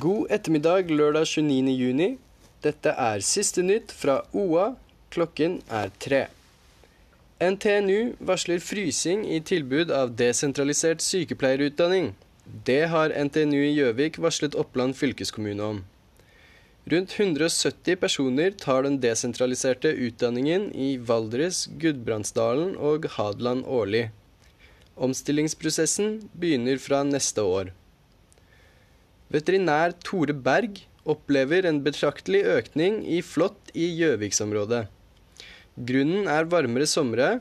God ettermiddag lørdag 29. juni. Dette er siste nytt fra OA. Klokken er tre. NTNU varsler frysing i tilbud av desentralisert sykepleierutdanning. Det har NTNU i Gjøvik varslet Oppland fylkeskommune om. Rundt 170 personer tar den desentraliserte utdanningen i Valdres, Gudbrandsdalen og Hadeland årlig. Omstillingsprosessen begynner fra neste år. Veterinær Tore Berg opplever en betraktelig økning i flått i Gjøviksområdet. Grunnen er varmere somre,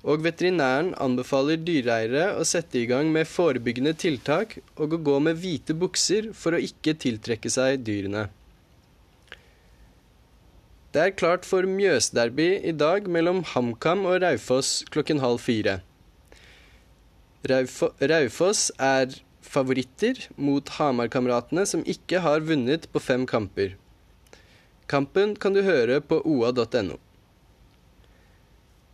og veterinæren anbefaler dyreeiere å sette i gang med forebyggende tiltak og å gå med hvite bukser for å ikke tiltrekke seg dyrene. Det er klart for Mjøsderby i dag mellom HamKam og Raufoss klokken halv fire. Raufoss er favoritter mot Hamar-kameratene, som ikke har vunnet på fem kamper. Kampen kan du høre på oa.no.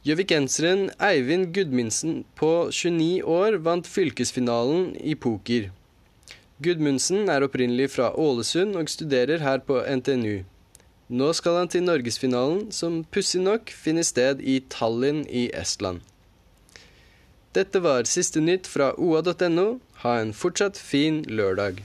Gjøvikenseren Eivind Gudmundsen på 29 år vant fylkesfinalen i poker. Gudmundsen er opprinnelig fra Ålesund og studerer her på NTNU. Nå skal han til norgesfinalen, som pussig nok finner sted i Tallinn i Estland. Dette var siste nytt fra oa.no. Ha en fortsatt fin lørdag.